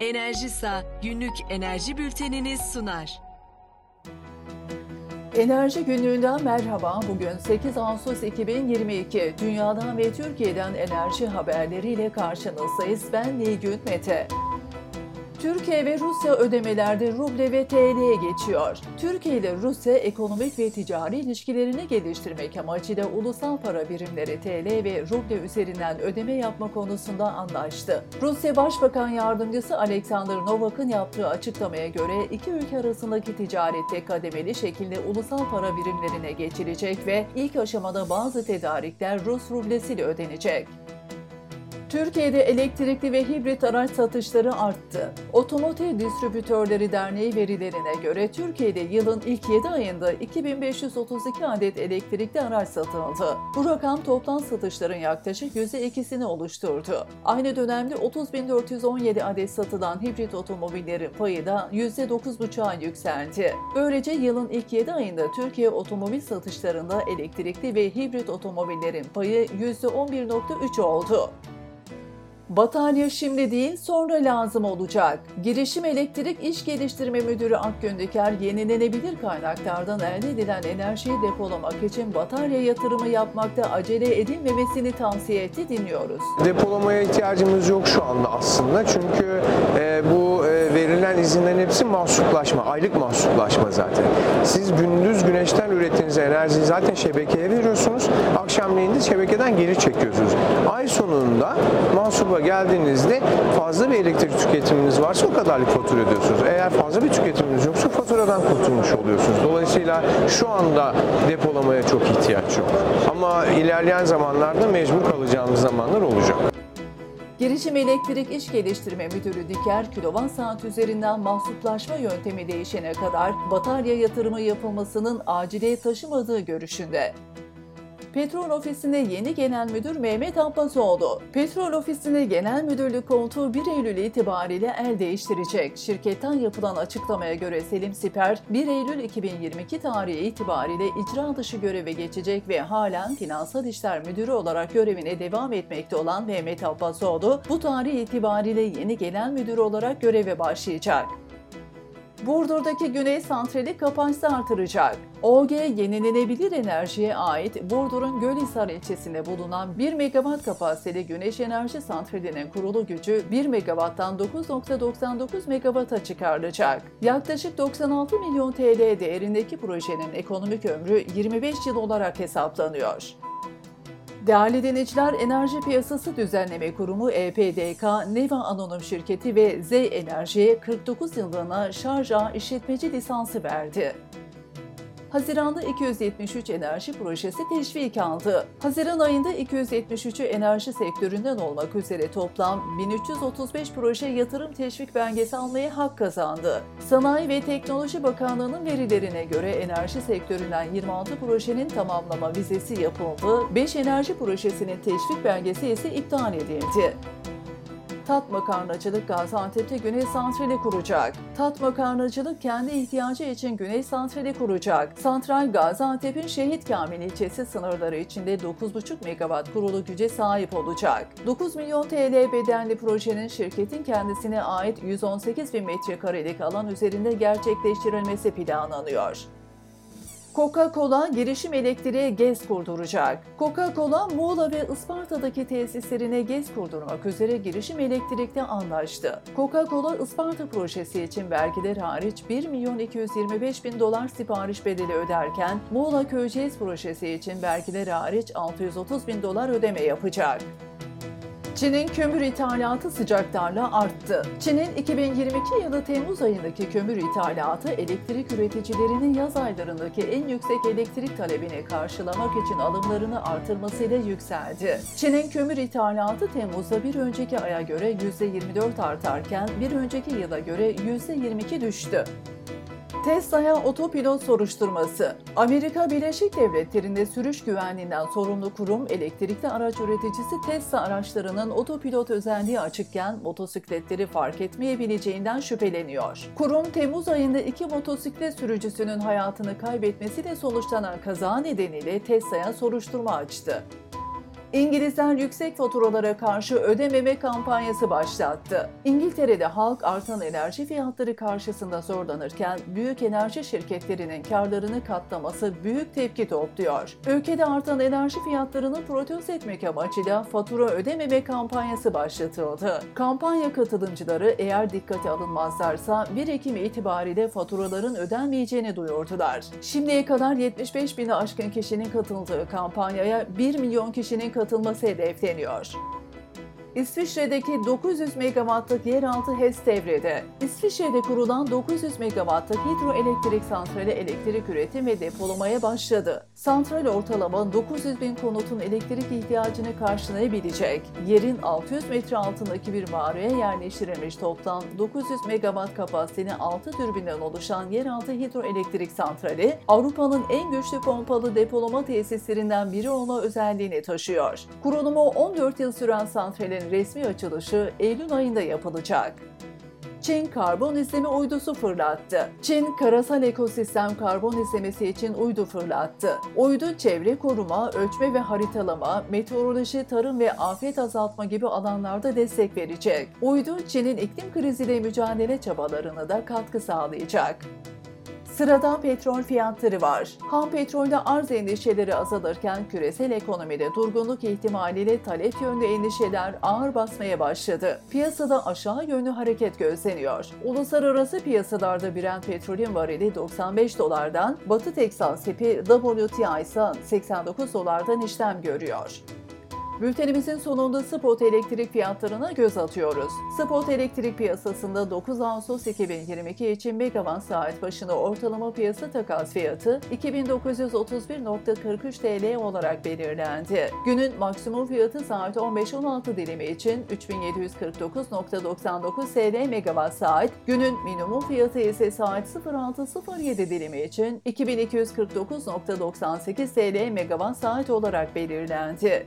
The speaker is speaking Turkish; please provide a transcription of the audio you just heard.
Enerjisa günlük enerji bülteniniz sunar. Enerji günlüğünden merhaba. Bugün 8 Ağustos 2022. Dünyadan ve Türkiye'den enerji haberleriyle karşınızdayız. Ben Nilgün Mete. Türkiye ve Rusya ödemelerde ruble ve TL'ye geçiyor. Türkiye ile Rusya ekonomik ve ticari ilişkilerini geliştirmek amacıyla ulusal para birimleri TL ve ruble üzerinden ödeme yapma konusunda anlaştı. Rusya Başbakan Yardımcısı Alexander Novak'ın yaptığı açıklamaya göre iki ülke arasındaki ticarette kademeli şekilde ulusal para birimlerine geçilecek ve ilk aşamada bazı tedarikler Rus rublesiyle ödenecek. Türkiye'de elektrikli ve hibrit araç satışları arttı. Otomotiv Distribütörleri Derneği verilerine göre Türkiye'de yılın ilk 7 ayında 2532 adet elektrikli araç satıldı. Bu rakam toplam satışların yaklaşık %2'sini oluşturdu. Aynı dönemde 30.417 adet satılan hibrit otomobillerin payı da %9,5'a yükseldi. Böylece yılın ilk 7 ayında Türkiye otomobil satışlarında elektrikli ve hibrit otomobillerin payı %11,3 oldu. Batarya şimdi değil sonra lazım olacak. Girişim Elektrik İş Geliştirme Müdürü Akgün Diker, yenilenebilir kaynaklardan elde edilen enerjiyi depolamak için batarya yatırımı yapmakta acele edilmemesini tavsiye etti dinliyoruz. Depolamaya ihtiyacımız yok şu anda aslında çünkü e, bu e, verilen izinlerin hepsi mahsuplaşma, aylık mahsuplaşma zaten. Siz gündüz güneşten ürettiğiniz enerjiyi zaten şebekeye veriyorsunuz, akşamleyin de şebekeden geri çekiyorsunuz. Ay sonunda mahsuba geldiğinizde fazla bir elektrik tüketiminiz varsa o kadarlık fatura ödüyorsunuz. Eğer fazla bir tüketiminiz yoksa faturadan kurtulmuş oluyorsunuz. Dolayısıyla şu anda depolamaya çok ihtiyaç yok. Ama ilerleyen zamanlarda mecbur kalacağımız zamanlar olacak. Girişim Elektrik İş Geliştirme Müdürü Diker, kilowatt saat üzerinden mahsuplaşma yöntemi değişene kadar batarya yatırımı yapılmasının aciliyet taşımadığı görüşünde. Petrol Ofisi'nde yeni Genel Müdür Mehmet Abbasoğlu. Petrol Ofisi'nde Genel Müdürlük koltuğu 1 Eylül itibariyle el değiştirecek. Şirketten yapılan açıklamaya göre Selim Siper, 1 Eylül 2022 tarihi itibariyle icra dışı göreve geçecek ve halen Finansal İşler Müdürü olarak görevine devam etmekte olan Mehmet Abbasoğlu, bu tarih itibariyle yeni Genel Müdür olarak göreve başlayacak. Burdur'daki Güney Santrali kapasite artıracak. OG yenilenebilir enerjiye ait Burdur'un Gölhisar ilçesinde bulunan 1 megawatt kapasiteli güneş enerji santralinin kurulu gücü 1 megawatttan 9.99 megawatta çıkarılacak. Yaklaşık 96 milyon TL değerindeki projenin ekonomik ömrü 25 yıl olarak hesaplanıyor. Değerli dinleyiciler, Enerji Piyasası Düzenleme Kurumu EPDK, Neva Anonim Şirketi ve Z Enerji'ye 49 yıllığına şarj ağ işletmeci lisansı verdi. Haziranda 273 enerji projesi teşvik aldı. Haziran ayında 273'ü enerji sektöründen olmak üzere toplam 1335 proje yatırım teşvik belgesi almaya hak kazandı. Sanayi ve Teknoloji Bakanlığı'nın verilerine göre enerji sektöründen 26 projenin tamamlama vizesi yapıldı, 5 enerji projesinin teşvik belgesi ise iptal edildi. Tat Makarnacılık Gaziantep'te Güney Santrali kuracak. Tat Makarnacılık kendi ihtiyacı için Güney Santrali kuracak. Santral Gaziantep'in Şehit Kamil ilçesi sınırları içinde 9,5 megawatt kurulu güce sahip olacak. 9 milyon TL bedenli projenin şirketin kendisine ait 118 bin metrekarelik alan üzerinde gerçekleştirilmesi planlanıyor. Coca-Cola girişim elektriğe GES kurduracak. Coca-Cola, Muğla ve Isparta'daki tesislerine GES kurdurmak üzere girişim elektrikte anlaştı. Coca-Cola Isparta projesi için vergiler hariç 1 milyon 225 bin dolar sipariş bedeli öderken Muğla Köyceğiz projesi için vergiler hariç 630 bin dolar ödeme yapacak. Çin'in kömür ithalatı sıcaklarla arttı. Çin'in 2022 yılı Temmuz ayındaki kömür ithalatı elektrik üreticilerinin yaz aylarındaki en yüksek elektrik talebini karşılamak için alımlarını artırmasıyla yükseldi. Çin'in kömür ithalatı Temmuz'da bir önceki aya göre %24 artarken bir önceki yıla göre %22 düştü. Tesla'ya otopilot soruşturması. Amerika Birleşik Devletleri'nde sürüş güvenliğinden sorumlu kurum elektrikli araç üreticisi Tesla araçlarının otopilot özelliği açıkken motosikletleri fark etmeyebileceğinden şüpheleniyor. Kurum Temmuz ayında iki motosiklet sürücüsünün hayatını kaybetmesiyle sonuçlanan kaza nedeniyle Tesla'ya soruşturma açtı. İngilizler yüksek faturalara karşı ödememe kampanyası başlattı. İngiltere'de halk artan enerji fiyatları karşısında zorlanırken büyük enerji şirketlerinin karlarını katlaması büyük tepki topluyor. Ülkede artan enerji fiyatlarını protesto etmek amacıyla fatura ödememe kampanyası başlatıldı. Kampanya katılımcıları eğer dikkate alınmazlarsa 1 Ekim itibariyle faturaların ödenmeyeceğini duyurdular. Şimdiye kadar 75 bini aşkın kişinin katıldığı kampanyaya 1 milyon kişinin katılması hedefleniyor. İsviçre'deki 900 megawattlık yeraltı HES devrede. İsviçre'de kurulan 900 megawattlık hidroelektrik santrali elektrik üretim ve depolamaya başladı. Santral ortalama 900 bin konutun elektrik ihtiyacını karşılayabilecek. Yerin 600 metre altındaki bir mağaraya yerleştirilmiş toplam 900 megawatt kapasiteli 6 türbinden oluşan yeraltı hidroelektrik santrali, Avrupa'nın en güçlü pompalı depolama tesislerinden biri olma özelliğini taşıyor. Kurulumu 14 yıl süren santralin resmi açılışı Eylül ayında yapılacak. Çin karbon izleme uydusu fırlattı. Çin, karasal ekosistem karbon izlemesi için uydu fırlattı. Uydu, çevre koruma, ölçme ve haritalama, meteoroloji, tarım ve afet azaltma gibi alanlarda destek verecek. Uydu, Çin'in iklim kriziyle mücadele çabalarına da katkı sağlayacak. Sırada petrol fiyatları var. Ham petrolde arz endişeleri azalırken küresel ekonomide durgunluk ihtimaliyle talep yönlü endişeler ağır basmaya başladı. Piyasada aşağı yönlü hareket gözleniyor. Uluslararası piyasalarda Brent petrolün varili 95 dolardan, Batı Teksas tipi WTI ise 89 dolardan işlem görüyor. Bültenimizin sonunda spot elektrik fiyatlarına göz atıyoruz. Spot elektrik piyasasında 9 Ağustos 2022 için megawatt saat başına ortalama piyasa takas fiyatı 2931.43 TL olarak belirlendi. Günün maksimum fiyatı saat 15-16 dilimi için 3749.99 TL megawatt saat, günün minimum fiyatı ise saat 06.07 dilimi için 2249.98 TL megawatt saat olarak belirlendi.